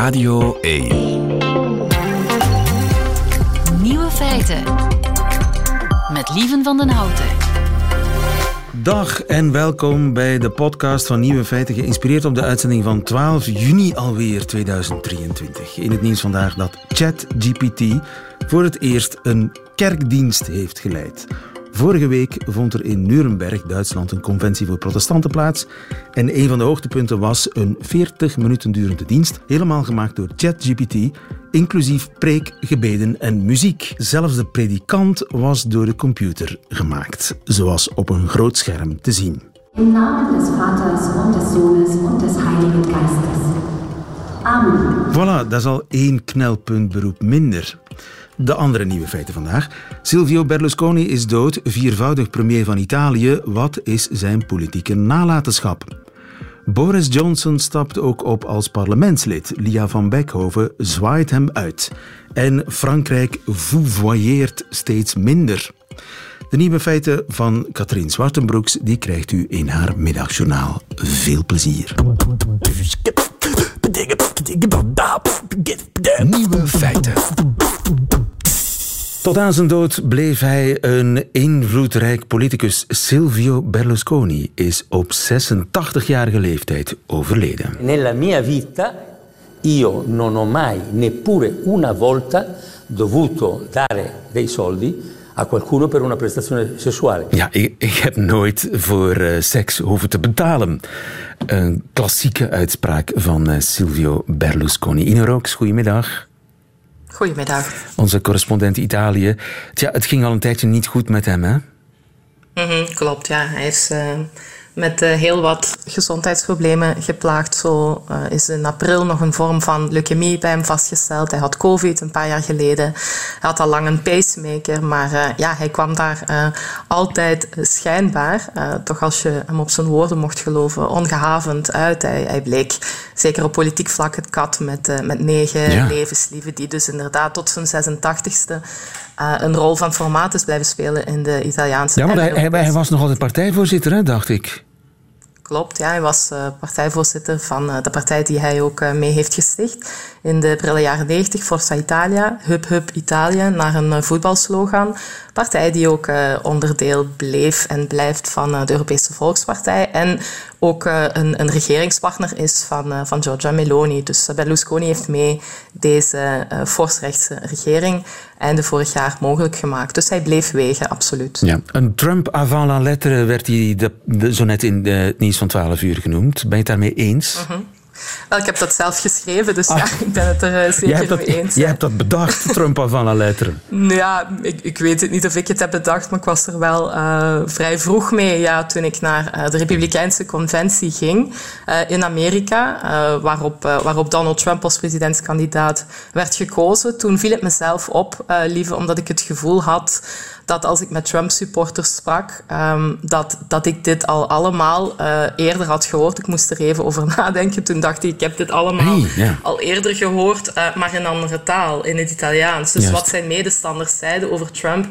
Radio 1. Nieuwe feiten. Met Lieven van den Houten. Dag en welkom bij de podcast van Nieuwe Feiten, geïnspireerd op de uitzending van 12 juni alweer 2023. In het nieuws vandaag dat ChatGPT voor het eerst een kerkdienst heeft geleid. Vorige week vond er in Nuremberg, Duitsland, een conventie voor protestanten plaats. En een van de hoogtepunten was een 40 minuten durende dienst, helemaal gemaakt door ChatGPT, inclusief preek, gebeden en muziek. Zelfs de predikant was door de computer gemaakt, zoals op een groot scherm te zien. Im Namen des Vaters und des Sohnes und des Heiligen Geistes. Amen. Voilà, dat is al één knelpuntberoep minder. De andere nieuwe feiten vandaag. Silvio Berlusconi is dood, viervoudig premier van Italië. Wat is zijn politieke nalatenschap? Boris Johnson stapt ook op als parlementslid. Lia van Beckhoven zwaait hem uit. En Frankrijk vouvoyeert steeds minder. De nieuwe feiten van Katrien Zwartenbroeks die krijgt u in haar middagjournaal. Veel plezier. Nieuwe feiten. Tot aan zijn dood bleef hij een invloedrijk politicus. Silvio Berlusconi is op 86-jarige leeftijd overleden. Nella mia vita io non ho mai neppure una volta dovuto dare dei soldi a qualcuno per una prestazione sessuale. Ja, ik, ik heb nooit voor eh, seks hoeven te betalen. Een klassieke uitspraak van eh, Silvio Berlusconi. Ine Rooks, goedemiddag. Goedemiddag. Onze correspondent Italië. Tja, het ging al een tijdje niet goed met hem, hè? Mhm, klopt, ja. Hij is eh, met eh, heel wat gezondheidsproblemen geplaagd. Zo eh, is in april nog een vorm van leukemie bij hem vastgesteld. Hij had COVID een paar jaar geleden. Hij had al lang een pacemaker, maar eh, ja, hij kwam daar altijd schijnbaar, toch als je hem op zijn woorden mocht geloven, ongehavend uit. Hij, hij bleek zeker op politiek vlak het kat met, met negen Ja. levenslieven, die dus inderdaad tot zijn 86ste eh, een rol van formaat is blijven spelen in de Italiaanse Ja, en hij, hij, Europese hij was nog altijd partijvoorzitter, hè, dacht ik. Klopt, ja. Hij was eh, partijvoorzitter van eh, de partij die hij ook eh, mee heeft gesticht in de prille jaren 90, Forza Italia, Hup Hup Italië, naar een voetbalslogan. Partij die ook onderdeel bleef en blijft van de Europese Volkspartij en ook eh, een, een regeringspartner is van, eh, van Giorgia Meloni. Dus eh, Berlusconi heeft mee deze uh, forsrechtse regering einde vorig jaar mogelijk gemaakt. Dus hij bleef wegen, absoluut. Ja. Een Trump avant la lettre werd hij de, de- zo net in de, het nieuws van 12 uur genoemd. Ben je het daarmee eens? Wel, ik heb dat zelf geschreven, dus ja, ik ben het er eh, zeker dat, mee eens. jij hebt dat bedacht, Trump avant la. Nou Ja, ik, ik weet het niet of ik het heb bedacht, maar ik was er wel eh, vrij vroeg mee. Ja, toen ik naar eh, de Republikeinse conventie ging in Amerika, waarop, waarop Donald Trump als presidentskandidaat werd gekozen. Toen viel het mezelf op, lieve, omdat ik het gevoel had dat als ik met Trump-supporters sprak, ehm, dat, dat ik dit al allemaal eh, eerder had gehoord. Ik moest er even over nadenken. Toen dacht ik, ik heb dit allemaal Hey, al eerder gehoord, eh, maar in andere taal, in het Italiaans. Dus Juist. wat zijn medestanders zeiden over Trump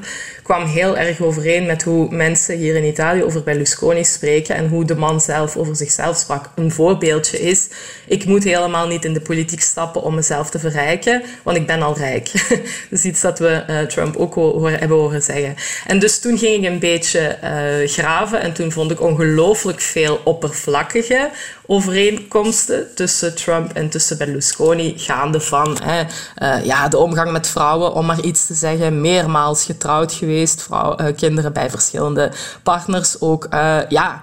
kwam heel erg overeen met hoe mensen hier in Italië over Berlusconi spreken en hoe de man zelf over zichzelf sprak. Een voorbeeldje is, ik moet helemaal niet in de politiek stappen om mezelf te verrijken, want ik ben al rijk. is iets dat we eh, Trump ook hebben horen zeggen. En dus toen ging ik een beetje eh, graven en toen vond ik ongelooflijk veel oppervlakkige overeenkomsten tussen Trump en tussen Berlusconi, gaande van hè, eh, ja, de omgang met vrouwen, om maar iets te zeggen, meermaals getrouwd geweest, vrouw, eh, kinderen bij verschillende partners, ook eh, ja,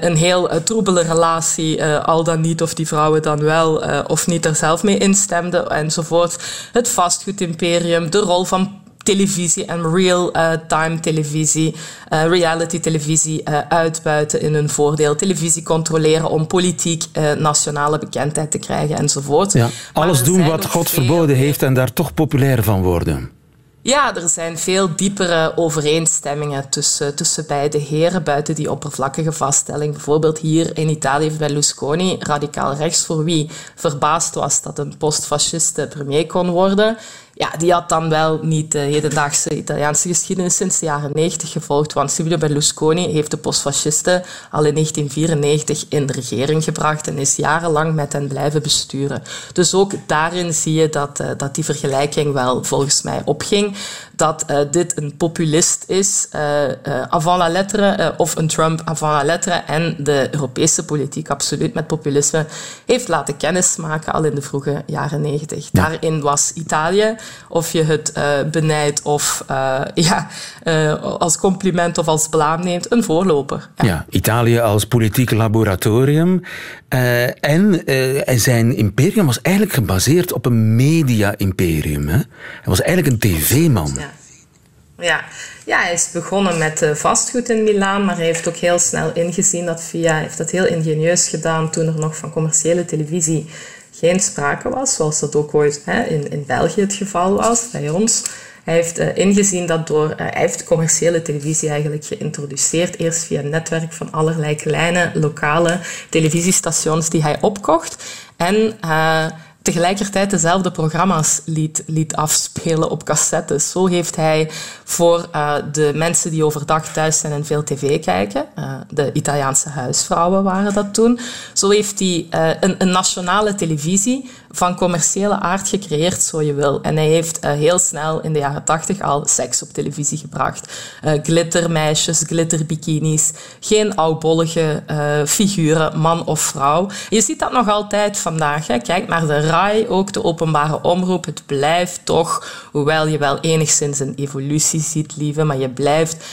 een heel troebele relatie, al dan niet of die vrouwen dan wel of niet er zelf mee instemden enzovoort. Het vastgoedimperium, de rol van televisie en real-time televisie, eh, reality televisie eh, uitbuiten in hun voordeel, televisie controleren om politiek eh, nationale bekendheid te krijgen enzovoort. Ja. Alles doen wat God verboden heeft en daar toch populair van worden. Ja, er zijn veel diepere overeenstemmingen tussen, tussen beide heren, buiten die oppervlakkige vaststelling. Bijvoorbeeld hier in Italië heeft Berlusconi, radicaal rechts, voor wie verbaasd was dat een postfasciste premier kon worden, ja, die had dan wel niet de hedendaagse Italiaanse geschiedenis sinds de jaren 90 gevolgd, want Silvio Berlusconi heeft de postfascisten al in 1994 in de regering gebracht en is jarenlang met hen blijven besturen. Dus ook daarin zie je dat, uh, dat die vergelijking wel volgens mij opging dat uh, dit een populist is, uh, uh, avant la lettre, of een Trump avant la lettre, en de Europese politiek absoluut met populisme heeft laten kennismaken al in de vroege jaren negentig. Ja. Daarin was Italië, of je het benijdt of ja, als compliment of als blaam neemt, een voorloper. Ja, ja Italië als politiek laboratorium. en zijn imperium was eigenlijk gebaseerd op een media-imperium. Hij was eigenlijk een tv-man. Ja. Ja. ja, hij is begonnen met uh, vastgoed in Milaan, maar hij heeft ook heel snel ingezien dat via, hij heeft dat heel ingenieus gedaan toen er nog van commerciële televisie geen sprake was, zoals dat ook ooit hè, in, in België het geval was, bij ons. Hij heeft uh, ingezien dat door, uh, hij heeft commerciële televisie eigenlijk geïntroduceerd, eerst via een netwerk van allerlei kleine lokale televisiestations die hij opkocht. En tegelijkertijd dezelfde programma's liet, liet afspelen op cassettes. Zo heeft hij voor uh, de mensen die overdag thuis zijn en veel tv kijken, uh, de Italiaanse huisvrouwen waren dat toen, zo heeft hij uh, een, een, nationale televisie van commerciële aard gecreëerd, zo je wil. En hij heeft heel snel in de jaren tachtig al seks op televisie gebracht. glittermeisjes, glitterbikinis, geen oudbollige figuren, man of vrouw. Je ziet dat nog altijd vandaag. Hè. Kijk naar de ook de openbare omroep. Het blijft toch, hoewel je wel enigszins een evolutie ziet, lieve, maar je blijft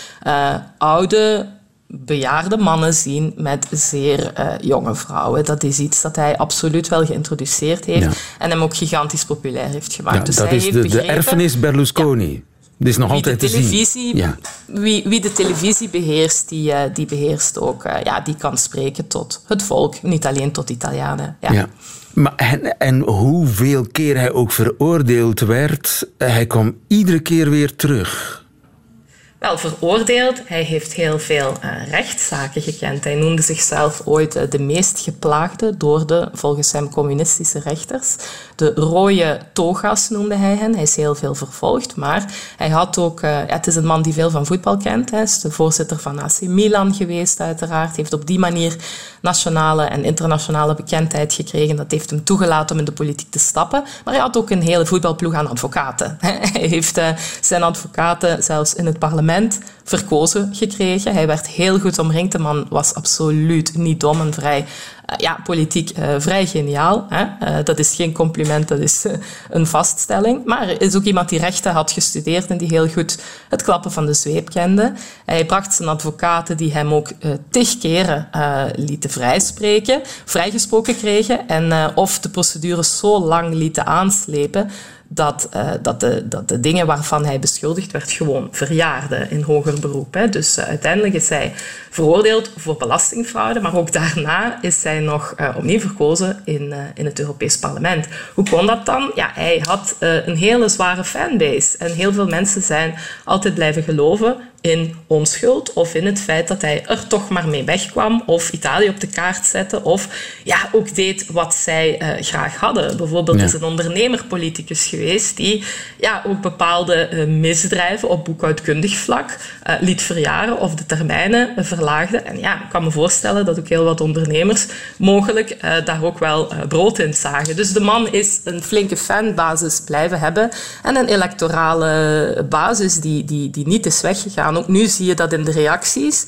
oude, bejaarde mannen zien met zeer uh, jonge vrouwen. Dat is iets dat hij absoluut wel geïntroduceerd heeft ja. en hem ook gigantisch populair heeft gemaakt. Ja, dus dat hij is heeft de, begrepen, de erfenis Berlusconi. Ja. Dit is nog wie altijd de te zien. televisie, wie, wie de televisie beheerst, die, uh, die beheerst ook. Uh, ja, die kan spreken tot het volk, niet alleen tot Italianen. Ja. Ja. Maar en, en hoeveel keer hij ook veroordeeld werd, hij kwam iedere keer weer terug. Veroordeeld. Hij heeft heel veel uh, rechtszaken gekend. Hij noemde zichzelf ooit uh, de meest geplaagde door de, volgens hem, communistische rechters. De rode toga's noemde hij hen. Hij is heel veel vervolgd, maar hij had ook... Ja, het is een man die veel van voetbal kent. Hij is de voorzitter van AC Milan geweest, uiteraard. heeft op die manier nationale en internationale bekendheid gekregen. Dat heeft hem toegelaten om in de politiek te stappen. Maar hij had ook een hele voetbalploeg aan advocaten. Hij heeft zijn advocaten zelfs in het parlement verkozen gekregen. Hij werd heel goed omringd. De man was absoluut niet dom en vrij, uh, ja, politiek uh, vrij geniaal. Hè? Uh, dat is geen compliment, dat is een vaststelling. Maar er is ook iemand die rechten had gestudeerd en die heel goed het klappen van de zweep kende. Hij bracht zijn advocaten die hem ook tig keren lieten vrijspreken, vrijgesproken kregen en of de procedures zo lang lieten aanslepen dat, uh, dat, de, dat de dingen waarvan hij beschuldigd werd gewoon verjaarden in hoger beroep. Hè. Dus uh, uiteindelijk is hij veroordeeld voor belastingfraude, maar ook daarna is hij nog uh, opnieuw verkozen in, in het Europees Parlement. Hoe kon dat dan? Ja, hij had een hele zware fanbase en heel veel mensen zijn altijd blijven geloven in onschuld of in het feit dat hij er toch maar mee wegkwam of Italië op de kaart zette of ja, ook deed wat zij uh, graag hadden. Bijvoorbeeld ja. is een ondernemer-politicus geweest die ja, ook bepaalde uh, misdrijven op boekhoudkundig vlak uh, liet verjaren of de termijnen verlaagde. En ja, ik kan me voorstellen dat ook heel wat ondernemers mogelijk daar ook wel brood in zagen. Dus de man is een flinke fanbasis blijven hebben en een electorale basis die, die, die niet is weggegaan ook nu zie je dat in de reacties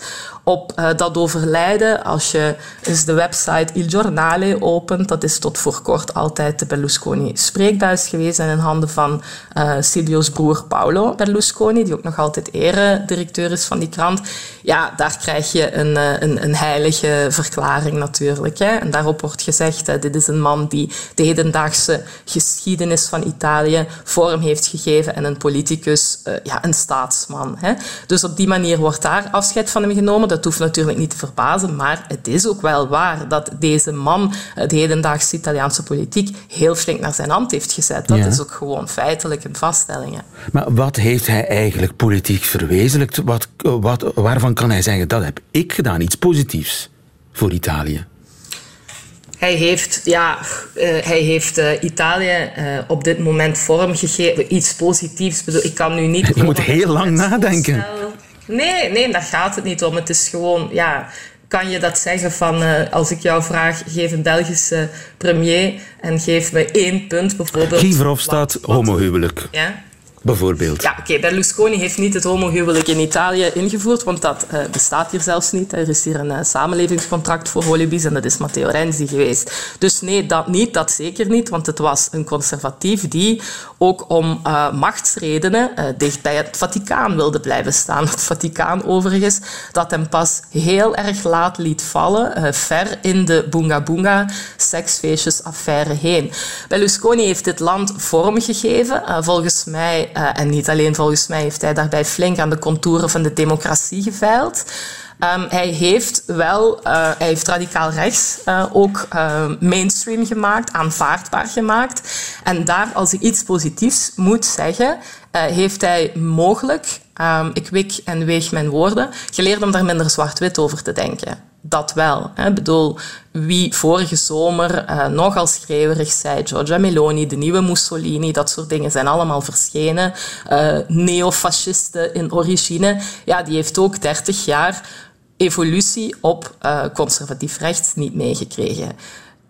op uh, dat overlijden. Als je eens de website Il Giornale opent, dat is tot voor kort altijd de Berlusconi spreekbuis geweest en in handen van uh, Silvio's broer Paolo Berlusconi, die ook nog altijd eredirecteur is van die krant. Ja, daar krijg je een, uh, een, een, heilige verklaring natuurlijk. Hè. En daarop wordt gezegd, dit is een man die de hedendaagse geschiedenis van Italië vorm heeft gegeven en een politicus, ja, een staatsman. Hè. Dus op die manier wordt daar afscheid van hem genomen. Dat hoeft natuurlijk niet te verbazen, maar het is ook wel waar dat deze man de hedendaagse Italiaanse politiek heel flink naar zijn hand heeft gezet. Dat Ja. is ook gewoon feitelijk een vaststelling. hè. Maar wat heeft hij eigenlijk politiek verwezenlijkt? Wat, wat, waarvan kan hij zeggen, dat heb ik gedaan, iets positiefs voor Italië? Hij heeft, ja, uh, hij heeft uh, Italië uh, op dit moment vormgegeven. Iets positiefs. Bedoel, ik kan nu niet. Je moet heel lang nadenken. Nee, nee, daar gaat het niet om. Het is gewoon, ja, kan je dat zeggen van uh, als ik jou vraag, geef een Belgische premier en geef me één punt bijvoorbeeld. Guy Verhofstadt, homohuwelijk. Ja? Bijvoorbeeld. Ja, oké. Okay. Berlusconi heeft niet het homohuwelijk in Italië ingevoerd, want dat uh, bestaat hier zelfs niet. Er is hier een uh, samenlevingscontract voor holibies en dat is Matteo Renzi geweest. Dus nee, dat niet, dat zeker niet, want het was een conservatief die ook om uh, machtsredenen dicht bij het Vaticaan wilde blijven staan. Het Vaticaan overigens, dat hem pas heel erg laat liet vallen, ver in de Bunga Bunga seksfeestjesaffaire heen. Berlusconi heeft dit land vormgegeven, volgens mij en niet alleen volgens mij heeft hij daarbij flink aan de contouren van de democratie geveild. Um, hij heeft wel, uh, hij heeft radicaal rechts uh, ook mainstream gemaakt, aanvaardbaar gemaakt. En daar, als ik iets positiefs moet zeggen, heeft hij mogelijk, um, ik wik en weeg mijn woorden, geleerd om daar minder zwart-wit over te denken dat wel. Ik bedoel, wie vorige zomer uh, nogal schreeuwerig zei, Giorgia Meloni, de nieuwe Mussolini, dat soort dingen zijn allemaal verschenen. Uh, neofascisten in origine, ja, die heeft ook 30 jaar evolutie op uh, conservatief rechts niet meegekregen.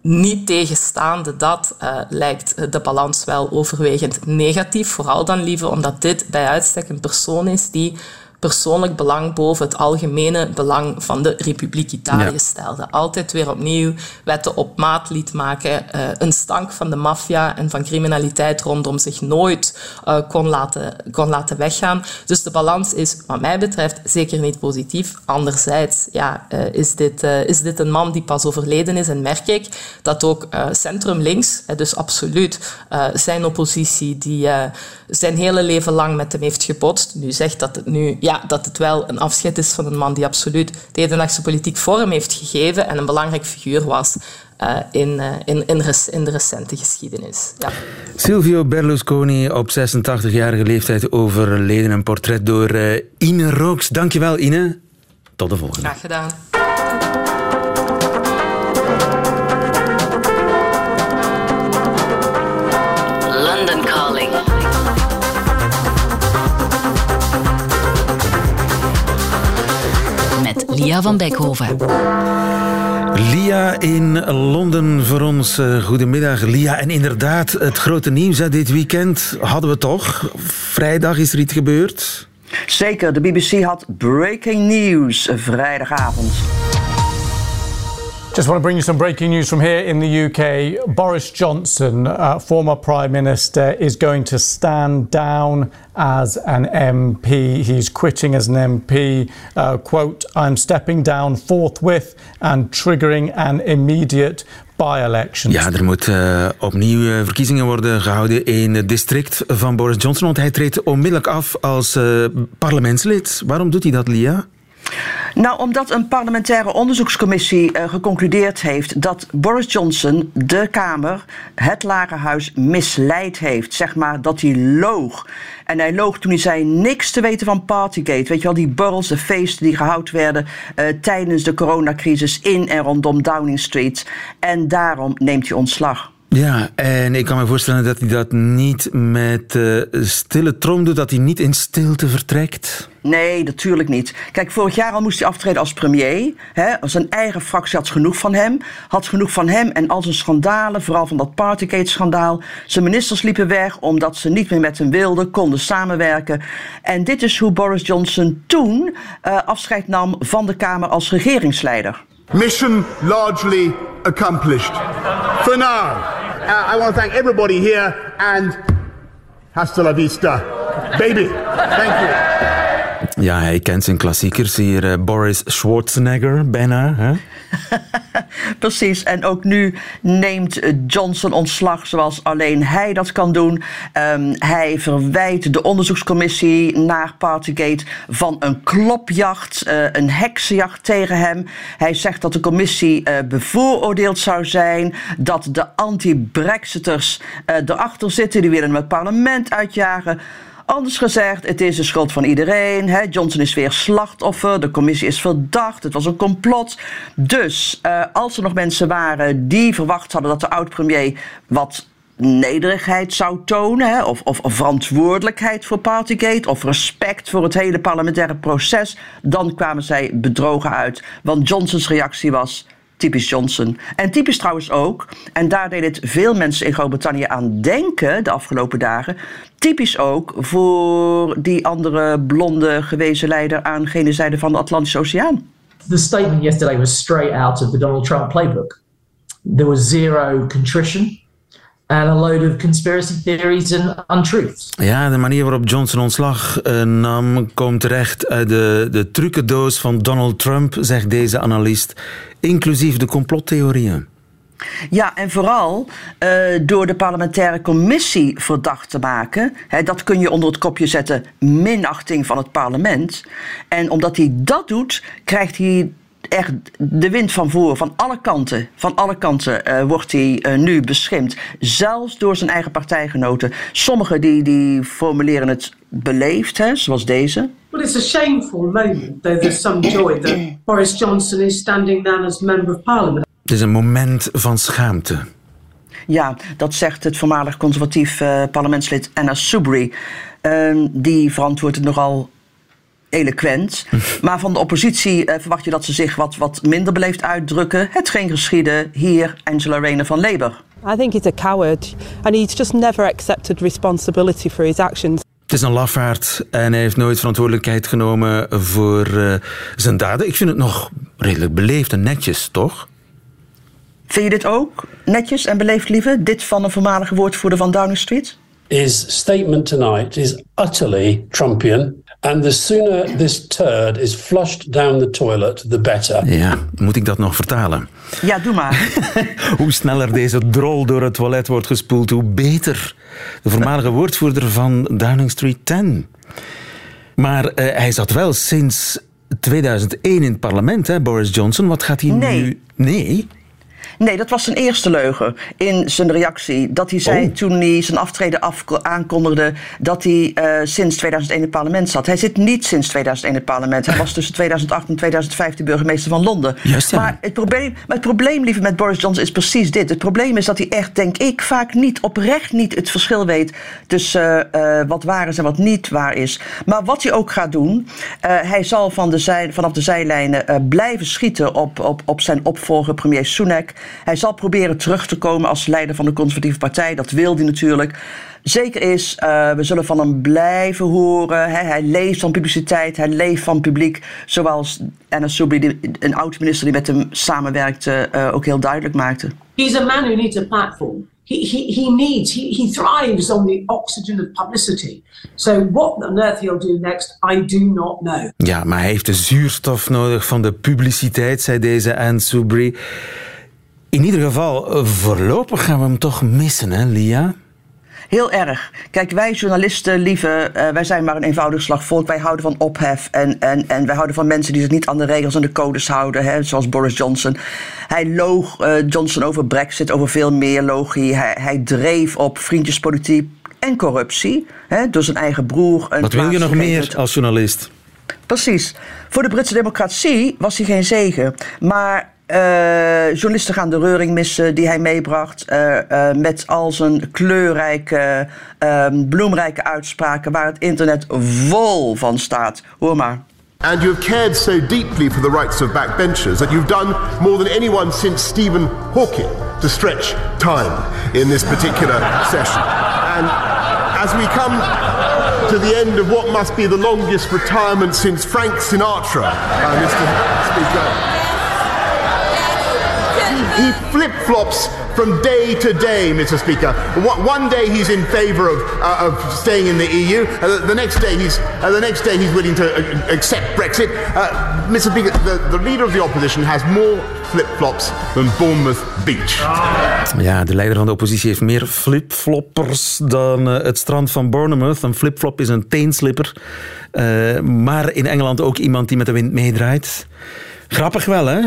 Niet tegenstaande dat uh, lijkt de balans wel overwegend negatief. Vooral dan liever omdat dit bij uitstek een persoon is die persoonlijk belang boven het algemene belang van de Republiek Italië ja. stelde. Altijd weer opnieuw wetten op maat liet maken, uh, een stank van de maffia en van criminaliteit rondom zich nooit uh, kon, laten, kon laten weggaan. Dus de balans is, wat mij betreft, zeker niet positief. Anderzijds ja, uh, is, dit, is dit een man die pas overleden is en merk ik dat ook centrum links, dus absoluut zijn oppositie, die zijn hele leven lang met hem heeft gebotst, nu zegt dat het nu ja, dat het wel een afscheid is van een man die absoluut de hedendaagse politiek vorm heeft gegeven en een belangrijk figuur was uh, in, uh, in, in, in, de recente geschiedenis. Ja. Silvio Berlusconi op 86-jarige leeftijd overleden. Een portret door uh, Ine Rooks. Dankjewel Ine. Tot de volgende. Graag gedaan. Lia van Beckhoven. Lia in Londen voor ons. Uh, goedemiddag, Lia. En inderdaad, het grote nieuws hè, dit weekend hadden we toch. Vrijdag is er iets gebeurd. Zeker, de BBC had breaking news vrijdagavond. Just want to bring you some breaking news from here in the UK. Boris Johnson, uh, former Prime Minister, is going to stand down as an MP. He's quitting as an MP. Uh, quote, I'm stepping down forthwith and triggering an immediate by-election. Ja, er moet uh, opnieuw uh, verkiezingen worden gehouden in het district van Boris Johnson, want hij treedt onmiddellijk af als uh, parlementslid. Waarom doet hij dat, Lia? Nou, omdat een parlementaire onderzoekscommissie uh, geconcludeerd heeft dat Boris Johnson de Kamer, het Lagerhuis, misleid heeft. Zeg maar dat hij loog. En hij loog toen hij zei niks te weten van Partygate. Weet je wel, die borrels, de feesten die gehouden werden uh, tijdens de coronacrisis in en rondom Downing Street. En daarom neemt hij ontslag. Ja, en ik kan me voorstellen dat hij dat niet met uh, stille trom doet, dat hij niet in stilte vertrekt. Nee, natuurlijk niet. Kijk, vorig jaar al moest hij aftreden als premier. Hè. Zijn eigen fractie had genoeg van hem. Had genoeg van hem en al zijn schandalen, vooral van dat Partygate-schandaal. Zijn ministers liepen weg omdat ze niet meer met hem wilden, konden samenwerken. En dit is hoe Boris Johnson toen uh, afscheid nam van de Kamer als regeringsleider. Mission largely accomplished. For now, uh, I want to thank everybody here and hasta la vista, baby. Thank you. Ja, hij kent zijn klassiekers hier. Uh, Boris Schwarzenegger, bijna. Hè? Precies, en ook nu neemt Johnson ontslag zoals alleen hij dat kan doen. Um, hij verwijt de onderzoekscommissie naar Partygate van een klopjacht, uh, een heksenjacht tegen hem. Hij zegt dat de commissie uh, bevooroordeeld zou zijn, dat de anti-Brexiters erachter zitten, die willen hem het parlement uitjagen. Anders gezegd, het is de schuld van iedereen. Hè? Johnson is weer slachtoffer, de commissie is verdacht, het was een complot. Dus uh, als er nog mensen waren die verwacht hadden dat de oud-premier wat nederigheid zou tonen, hè, of, of, verantwoordelijkheid voor Partygate, of respect voor het hele parlementaire proces, dan kwamen zij bedrogen uit. Want Johnsons reactie was typisch Johnson. En typisch trouwens ook, en daar deden het veel mensen in Groot-Brittannië aan denken de afgelopen dagen, typisch ook voor die andere blonde gewezen leider aan gene zijde van de Atlantische Oceaan. The statement yesterday was straight out of the Donald Trump playbook. There was zero contrition and a load of conspiracy theories and untruths. Ja, de manier waarop Johnson ontslag uh, nam komt terecht uit de, de trucendoos van Donald Trump, zegt deze analist, inclusief de complottheorieën. Ja, en vooral uh, door de parlementaire commissie verdacht te maken. Hè, dat kun je onder het kopje zetten minachting van het parlement. En omdat hij dat doet, krijgt hij echt de wind van voor, van alle kanten, van alle kanten uh, wordt hij uh, nu beschimd. Zelfs door zijn eigen partijgenoten. Sommigen die, die formuleren het beleefd, hè, zoals deze. Well, it's a shameful moment, though there's some joy that Boris Johnson is standing down as member of parliament. Het is een moment van schaamte. Ja, dat zegt het voormalig conservatief uh, parlementslid Anna Soubry. die verantwoordt het nogal eloquent. maar van de oppositie uh, verwacht je dat ze zich wat, wat minder beleefd uitdrukken. Het geen geschieden. Hier Angela Rayner van Labour. I think he's a coward and he's just never accepted responsibility for his actions. Het is een lafaard en hij heeft nooit verantwoordelijkheid genomen voor uh, zijn daden. Ik vind het nog redelijk beleefd en netjes, toch? Vind je dit ook netjes en beleefd, lieve? Dit van een voormalige woordvoerder van Downing Street? His statement tonight is utterly Trumpian. And the sooner this turd is flushed down the toilet, the better. Ja, moet ik dat nog vertalen? Ja, doe maar. hoe sneller deze drol door het toilet wordt gespoeld, hoe beter. De voormalige woordvoerder van Downing Street 10. Maar uh, hij zat wel sinds 2001 in het parlement, hè, Boris Johnson. Wat gaat hij nee. nu... Nee. Nee, dat was zijn eerste leugen in zijn reactie. Dat hij zei Oh. toen hij zijn aftreden af aankondigde dat hij uh, sinds 2001 in het parlement zat. Hij zit niet sinds 2001 in het parlement. Hij was tussen 2008 en 2015 burgemeester van Londen. Ja. maar, het probleem, maar het probleem, lieve, met Boris Johnson is precies dit. Het probleem is dat hij echt, denk ik, vaak niet, oprecht niet het verschil weet tussen uh, wat waar is en wat niet waar is. Maar wat hij ook gaat doen, hij zal van de zij, vanaf de zijlijnen blijven schieten op, op, op zijn opvolger, premier Sunak. Hij zal proberen terug te komen als leider van de conservatieve partij. Dat wil hij natuurlijk. Zeker is, uh, we zullen van hem blijven horen. Hè. Hij leeft van publiciteit, hij leeft van publiek. Zoals Anna Soubry, een oud-minister die met hem samenwerkte, uh, ook heel duidelijk maakte. He's a man who needs a platform. He, he, he needs, he, he thrives on the oxygen of publicity. So what on earth he'll do next, I do not know. Ja, maar hij heeft de zuurstof nodig van de publiciteit, zei deze Anne Soubry. In ieder geval, voorlopig gaan we hem toch missen, hè, Lia? Heel erg. Kijk, wij journalisten, lieve, uh, wij zijn maar een eenvoudig slagvolk. Wij houden van ophef en, en, en wij houden van mensen die zich niet aan de regels en de codes houden, hè, zoals Boris Johnson. Hij loog uh, Johnson over Brexit, over veel meer loog hij. Hij, hij dreef op vriendjespolitiek en corruptie hè, door zijn eigen broer. Een Wat wil je nog meer als journalist? Precies. Voor de Britse democratie was hij geen zegen. Maar uh, journalisten gaan de reuring missen die hij meebracht. Uh, uh, met al zijn kleurrijke, bloemrijke uitspraken waar het internet vol van staat. Hoor maar. And you cared so deeply for the rights of backbenchers that you've done more than anyone since Stephen Hawking to stretch time in this particular session. And as we come to the end of what must be the longest retirement since Frank Sinatra, Mr. Speaker. He flip flops from day to day, Mr. Speaker. One day he's in favour of, uh, of staying in the EU. Uh, the next day he's uh, the next day he's willing to accept Brexit. Mr. Speaker, the, the leader of the opposition has more flip flops than Bournemouth Beach. Ja, de leider van de oppositie heeft meer flipfloppers dan het strand van Bournemouth. Een flipflop is een teenslipper. maar in Engeland ook iemand die met de wind meedraait. Grappig wel, hè?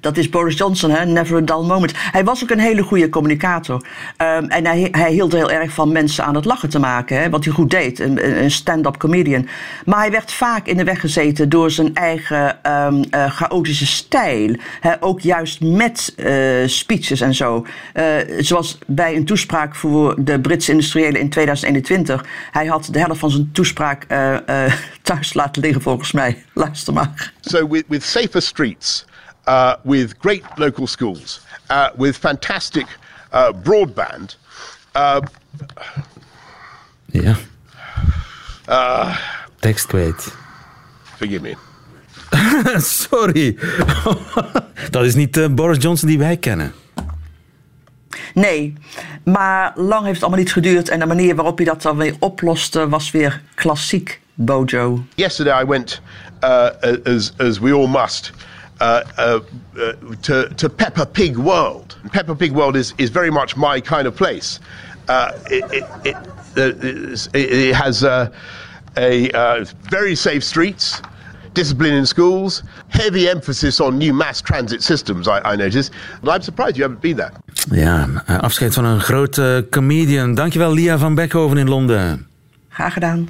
Dat is Boris Johnson, hè? never a dull moment. Hij was ook een hele goede communicator. Um, en hij, hij hield heel erg van mensen aan het lachen te maken, hè? wat hij goed deed, een, stand-up comedian. Maar hij werd vaak in de weg gezeten door zijn eigen um, uh, chaotische stijl. Hè? Ook juist met uh, speeches en zo. Uh, zoals bij een toespraak voor de Britse industriëlen in 2021. Hij had de helft van zijn toespraak thuis laten liggen, volgens mij. Luister maar. So with safer streets... uh, with great local schools, uh, with fantastic uh, broadband. Uh, ja. Uh, Tekst kwijt. Forgive me. Sorry. Dat is niet uh, Boris Johnson die wij kennen. Nee, maar lang heeft het allemaal niet geduurd. En de manier waarop hij dat dan weer oploste was weer klassiek Bojo. Yesterday I went, uh, as, as we all must, uh, uh, uh, to, to Peppa Pig World. Peppa Pig World is, is very much my kind of place. Uh, it, it, it, uh, it, has a very safe streets, discipline in schools, heavy emphasis on new mass transit systems, I, I notice. And I'm surprised you haven't been there. Ja, afscheid van een grote comedian. Dankjewel, Lia van Beckhoven in Londen. Graag gedaan.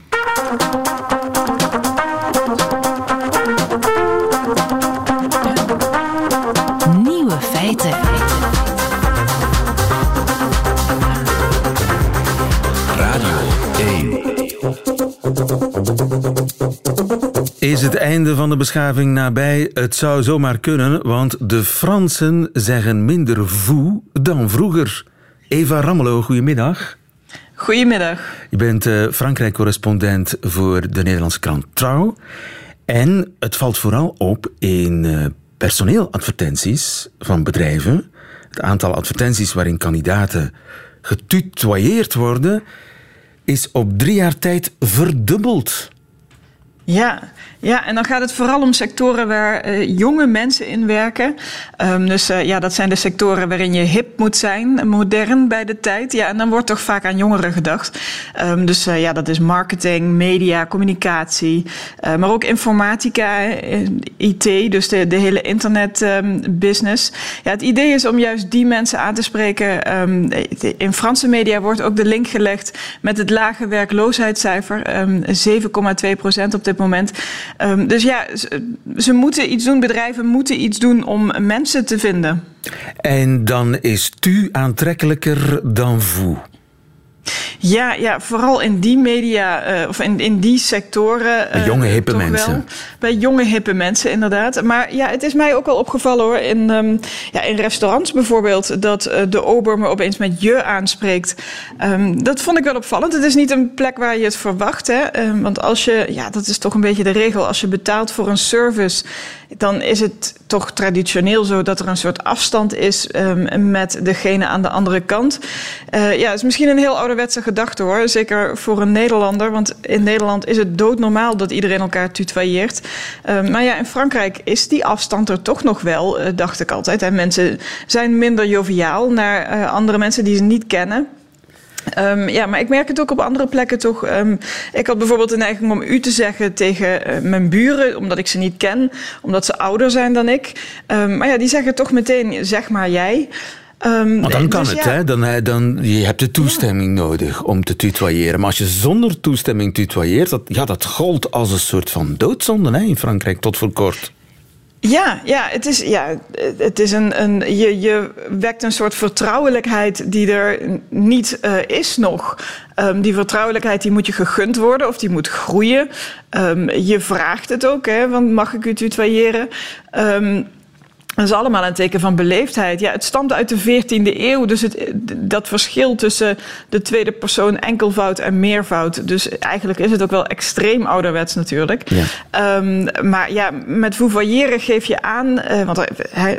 Is het einde van de beschaving nabij? Het zou zomaar kunnen, want de Fransen zeggen minder voe dan vroeger. Eva Rammelo, goedemiddag. Goedemiddag. Je bent uh, Frankrijk-correspondent voor de Nederlandse krant Trouw. En het valt vooral op in uh, personeeladvertenties van bedrijven. Het aantal advertenties waarin kandidaten getutoyeerd worden, is op drie jaar tijd verdubbeld. Ja, ja, en dan gaat het vooral om sectoren waar uh, jonge mensen in werken. Um, dus uh, ja, dat zijn de sectoren waarin je hip moet zijn, modern bij de tijd. Ja, en dan wordt toch vaak aan jongeren gedacht. Um, dus uh, ja, dat is marketing, media, communicatie, maar ook informatica, IT, dus de, de hele internetbusiness. Um, ja, het idee is om juist die mensen aan te spreken. in Franse media wordt ook de link gelegd met het lage werkloosheidscijfer, 7,2 procent op dit moment. Um, dus ja, ze, ze, moeten iets doen, bedrijven moeten iets doen om mensen te vinden. En dan is tu aantrekkelijker dan vous. Ja, ja, vooral in die media uh, of in, in die sectoren. Uh, bij jonge hippe mensen. Wel. Bij jonge hippe mensen, inderdaad. Maar ja, het is mij ook wel opgevallen hoor. In, um, ja, in restaurants bijvoorbeeld, dat uh, de ober me opeens met je aanspreekt. Um, dat vond ik wel opvallend. Het is niet een plek waar je het verwacht. Hè? Um, want als je, ja, dat is toch een beetje de regel. Als je betaalt voor een service, dan is het toch traditioneel zo dat er een soort afstand is met degene aan de andere kant. ja, het is misschien een heel ouderwetse gedachte hoor. Zeker voor een Nederlander. Want in Nederland is het doodnormaal dat iedereen elkaar tutoyeert. Um, maar ja, in Frankrijk is die afstand er toch nog wel, uh, dacht ik altijd. En mensen zijn minder joviaal naar uh, andere mensen die ze niet kennen. Um, ja, maar ik merk het ook op andere plekken toch. Um, ik had bijvoorbeeld de neiging om u te zeggen tegen uh, mijn buren, omdat ik ze niet ken, omdat ze ouder zijn dan ik. Um, maar ja, die zeggen toch meteen, zeg maar jij. Um, maar dan kan dus het, ja. hè? Dan, dan, je hebt de toestemming ja. nodig om te tutoyeren. Maar als je zonder toestemming tutoyeert, dat, ja, dat gold als een soort van doodzonde hè, in Frankrijk tot voor kort. Ja, ja, het is, ja, het is een, een, je, je wekt een soort vertrouwelijkheid die er niet uh, is nog. Um, die vertrouwelijkheid die moet je gegund worden of die moet groeien. Um, je vraagt het ook, hè, want mag ik u tutoyeren? Um, dat is allemaal een teken van beleefdheid. Ja, het stamt uit de 14e eeuw. Dus het, dat verschil tussen de tweede persoon enkelvoud en meervoud. Dus eigenlijk is het ook wel extreem ouderwets natuurlijk. Ja. Um, maar ja, met vouvoyeren geef je aan. Uh, want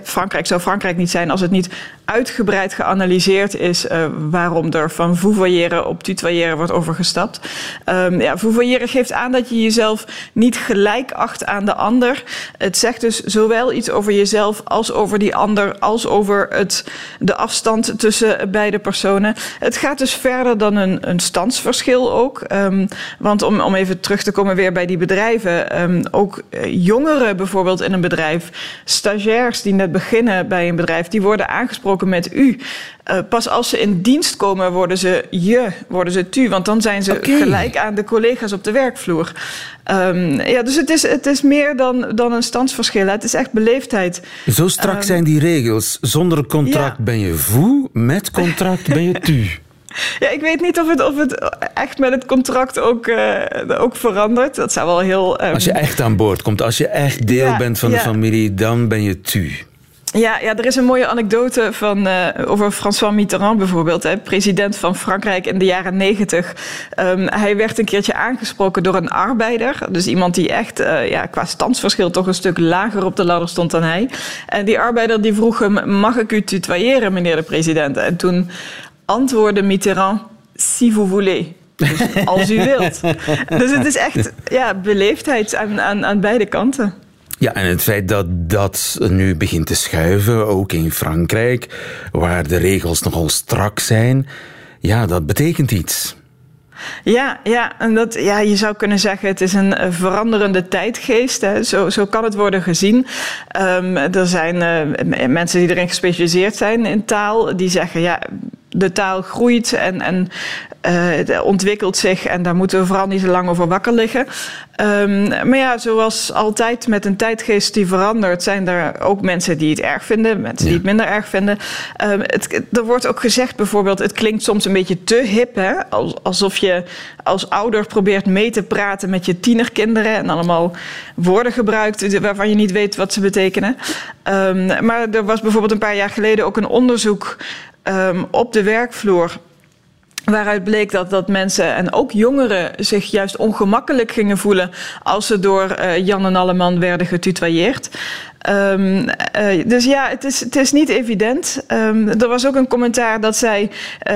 Frankrijk zou Frankrijk niet zijn als het niet uitgebreid geanalyseerd is uh, waarom er van vouvoyeren op tutoyeren wordt overgestapt. Um, ja, geeft aan dat je jezelf niet gelijk acht aan de ander. Het zegt dus zowel iets over jezelf als over die ander, als over het, de afstand tussen beide personen. Het gaat dus verder dan een, een standsverschil ook. Um, want om, om even terug te komen weer bij die bedrijven, um, ook uh, jongeren bijvoorbeeld in een bedrijf, stagiairs die net beginnen bij een bedrijf, die worden aangesproken met u. Uh, pas als ze in dienst komen, worden ze je, worden ze tu. Want dan zijn ze okay. gelijk aan de collega's op de werkvloer. Um, ja, dus het is, het is meer dan, dan een standsverschil. Het is echt beleefdheid. Zo strak um, zijn die regels. Zonder contract ja. ben je voe, met contract ben je tu. Ja, ik weet niet of het, of het echt met het contract ook, uh, ook verandert. Dat zou wel heel. Um... Als je echt aan boord komt, als je echt deel ja, bent van ja. de familie, dan ben je tu. Ja, ja, er is een mooie anekdote van, uh, over François Mitterrand bijvoorbeeld, hè, president van Frankrijk in de jaren negentig. Um, hij werd een keertje aangesproken door een arbeider, dus iemand die echt uh, ja, qua standsverschil toch een stuk lager op de ladder stond dan hij. En die arbeider die vroeg hem, mag ik u tutoyeren, meneer de president? En toen antwoordde Mitterrand, si vous voulez. Dus als u wilt. Dus het is echt ja, beleefdheid aan, aan, aan beide kanten. Ja, en het feit dat dat nu begint te schuiven, ook in Frankrijk, waar de regels nogal strak zijn, ja, dat betekent iets. Ja, ja, en dat, ja, je zou kunnen zeggen het is een veranderende tijdgeest. Hè. Zo, zo kan het worden gezien. Um, er zijn uh, mensen die erin gespecialiseerd zijn in taal, die zeggen ja, de taal groeit en, en uh, ontwikkelt zich en daar moeten we vooral niet te lang over wakker liggen. Um, maar ja, zoals altijd met een tijdgeest die verandert, zijn er ook mensen die het erg vinden, mensen die het minder erg vinden. Um, het, er wordt ook gezegd bijvoorbeeld, het klinkt soms een beetje te hip, hè? alsof je als ouder probeert mee te praten met je tienerkinderen en allemaal woorden gebruikt waarvan je niet weet wat ze betekenen. Um, maar er was bijvoorbeeld een paar jaar geleden ook een onderzoek um, op de werkvloer. Waaruit bleek dat, dat mensen en ook jongeren zich juist ongemakkelijk gingen voelen als ze door uh, Jan en Alleman werden getutoyeerd. Um, dus ja, het is, het is niet evident. Um, er was ook een commentaar dat zei: uh,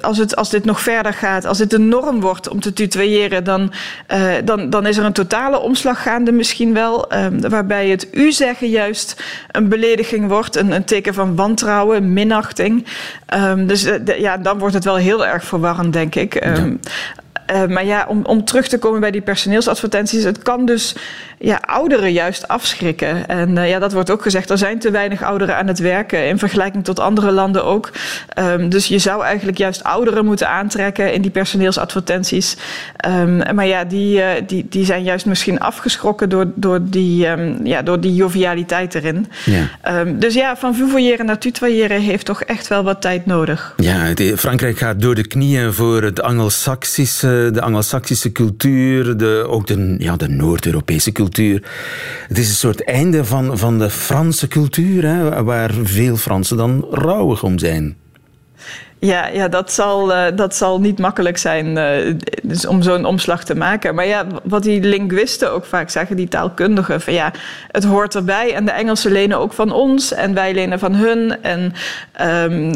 als, het, als dit nog verder gaat, als het de norm wordt om te tutoyeren, dan, uh, dan, dan is er een totale omslag gaande misschien wel. Um, waarbij het u zeggen juist een belediging wordt, een, een teken van wantrouwen, minachting. dus ja, dan wordt het wel heel erg verwarrend, denk ik. Uh, maar ja, om, om terug te komen bij die personeelsadvertenties, het kan dus ja, ouderen juist afschrikken. En uh, ja, dat wordt ook gezegd, er zijn te weinig ouderen aan het werken in vergelijking tot andere landen ook. Um, dus je zou eigenlijk juist ouderen moeten aantrekken in die personeelsadvertenties. Um, maar ja, die, uh, die, die zijn juist misschien afgeschrokken door, door, die, um, ja, door die jovialiteit erin. Ja. dus ja, van vouvoyeren naar tutoyeren heeft toch echt wel wat tijd nodig. Ja, Frankrijk gaat door de knieën voor het Anglo-Saxische de Anglo-Saxische cultuur, de, ook de, ja, de Noord-Europese cultuur. Het is een soort einde van, van de Franse cultuur, waar veel Fransen dan rouwig om zijn. Ja, ja dat, zal, uh, dat zal niet makkelijk zijn uh, dus om zo'n omslag te maken. Maar ja, wat die linguisten ook vaak zeggen, die taalkundigen, van ja, het hoort erbij. En de Engelsen lenen ook van ons en wij lenen van hun. En um,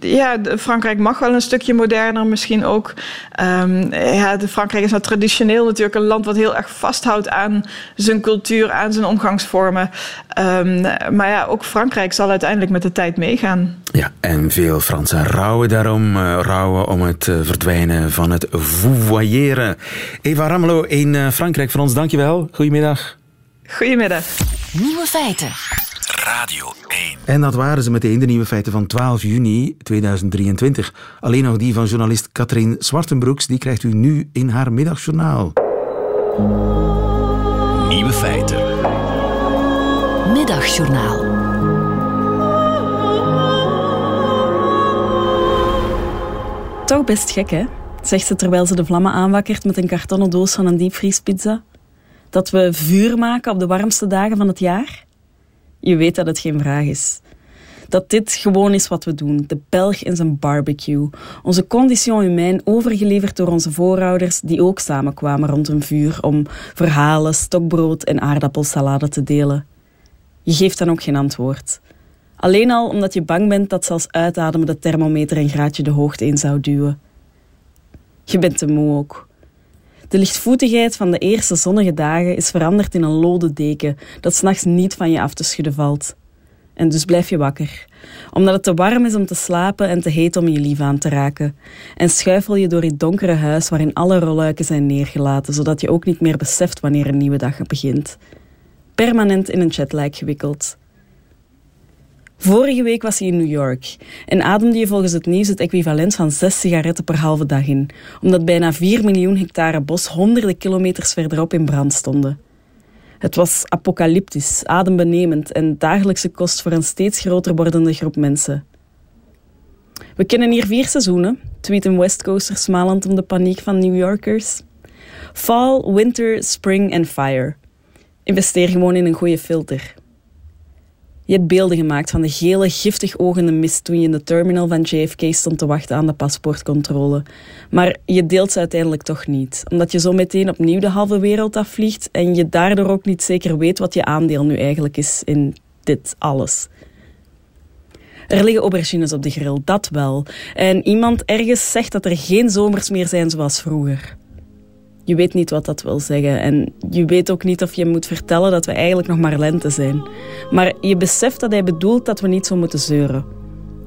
ja, Frankrijk mag wel een stukje moderner misschien ook. Um, ja, Frankrijk is nou traditioneel natuurlijk een land wat heel erg vasthoudt aan zijn cultuur, aan zijn omgangsvormen. Um, maar ja, ook Frankrijk zal uiteindelijk met de tijd meegaan. Ja, en veel Fransen rouwen daarom, uh, rouwen om het uh, verdwijnen van het vouvoyeren. Eva Ramelow in uh, Frankrijk voor ons, dankjewel. Goedemiddag. Goedemiddag. Nieuwe feiten. Radio 1. En dat waren ze meteen, de nieuwe feiten van 12 juni 2023. Alleen nog die van journalist Katrien Zwartenbroeks, die krijgt u nu in haar middagjournaal. Nieuwe feiten. Middagjournaal. Best gek, hè? Zegt ze terwijl ze de vlammen aanwakkert met een kartonnen doos van een diepvriespizza. Dat we vuur maken op de warmste dagen van het jaar? Je weet dat het geen vraag is. Dat dit gewoon is wat we doen. De Belg in zijn barbecue. Onze condition humain overgeleverd door onze voorouders die ook samenkwamen rond een vuur om verhalen, stokbrood en aardappelsalade te delen. Je geeft dan ook geen antwoord. Alleen al omdat je bang bent dat zelfs uitademen de thermometer een graadje de hoogte in zou duwen. Je bent te moe ook. De lichtvoetigheid van de eerste zonnige dagen is veranderd in een lode deken dat s'nachts niet van je af te schudden valt. En dus blijf je wakker, omdat het te warm is om te slapen en te heet om je lief aan te raken. En schuifel je door je donkere huis waarin alle rolluiken zijn neergelaten, zodat je ook niet meer beseft wanneer een nieuwe dag begint. Permanent in een jetlag gewikkeld. Vorige week was hij in New York en ademde je volgens het nieuws het equivalent van zes sigaretten per halve dag in, omdat bijna 4 miljoen hectare bos honderden kilometers verderop in brand stonden. Het was apocalyptisch, adembenemend en dagelijkse kost voor een steeds groter wordende groep mensen. We kennen hier vier seizoenen, tweeten West Coasters smalend om de paniek van New Yorkers. Fall, winter, spring en fire. Investeer gewoon in een goede filter. Je hebt beelden gemaakt van de gele, giftig ogende mist toen je in de terminal van JFK stond te wachten aan de paspoortcontrole. Maar je deelt ze uiteindelijk toch niet, omdat je zo meteen opnieuw de halve wereld afvliegt en je daardoor ook niet zeker weet wat je aandeel nu eigenlijk is in dit alles. Er liggen aubergines op de grill, dat wel. En iemand ergens zegt dat er geen zomers meer zijn zoals vroeger. Je weet niet wat dat wil zeggen en je weet ook niet of je moet vertellen dat we eigenlijk nog maar lente zijn. Maar je beseft dat hij bedoelt dat we niet zo moeten zeuren.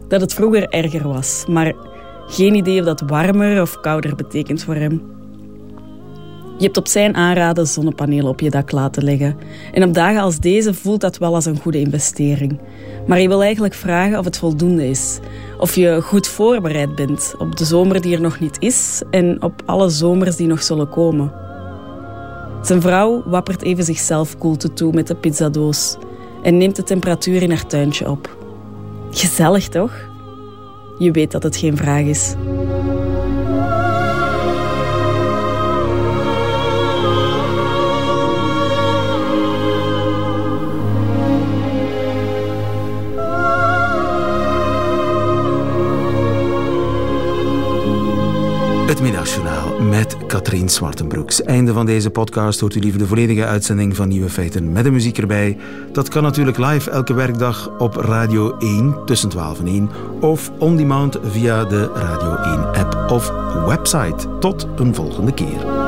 Dat het vroeger erger was, maar geen idee of dat warmer of kouder betekent voor hem. Je hebt op zijn aanraden zonnepanelen op je dak laten leggen. En op dagen als deze voelt dat wel als een goede investering. Maar je wil eigenlijk vragen of het voldoende is. Of je goed voorbereid bent op de zomer die er nog niet is en op alle zomers die nog zullen komen. Zijn vrouw wappert even zichzelf koelte toe met de pizzadoos en neemt de temperatuur in haar tuintje op. Gezellig toch? Je weet dat het geen vraag is. Het Middagjournaal met Katrien Zwartenbroeks. Einde van deze podcast hoort u liever de volledige uitzending van Nieuwe Feiten met de muziek erbij. Dat kan natuurlijk live elke werkdag op Radio 1 tussen 12 en 1 of on demand via de Radio 1 app of website. Tot een volgende keer.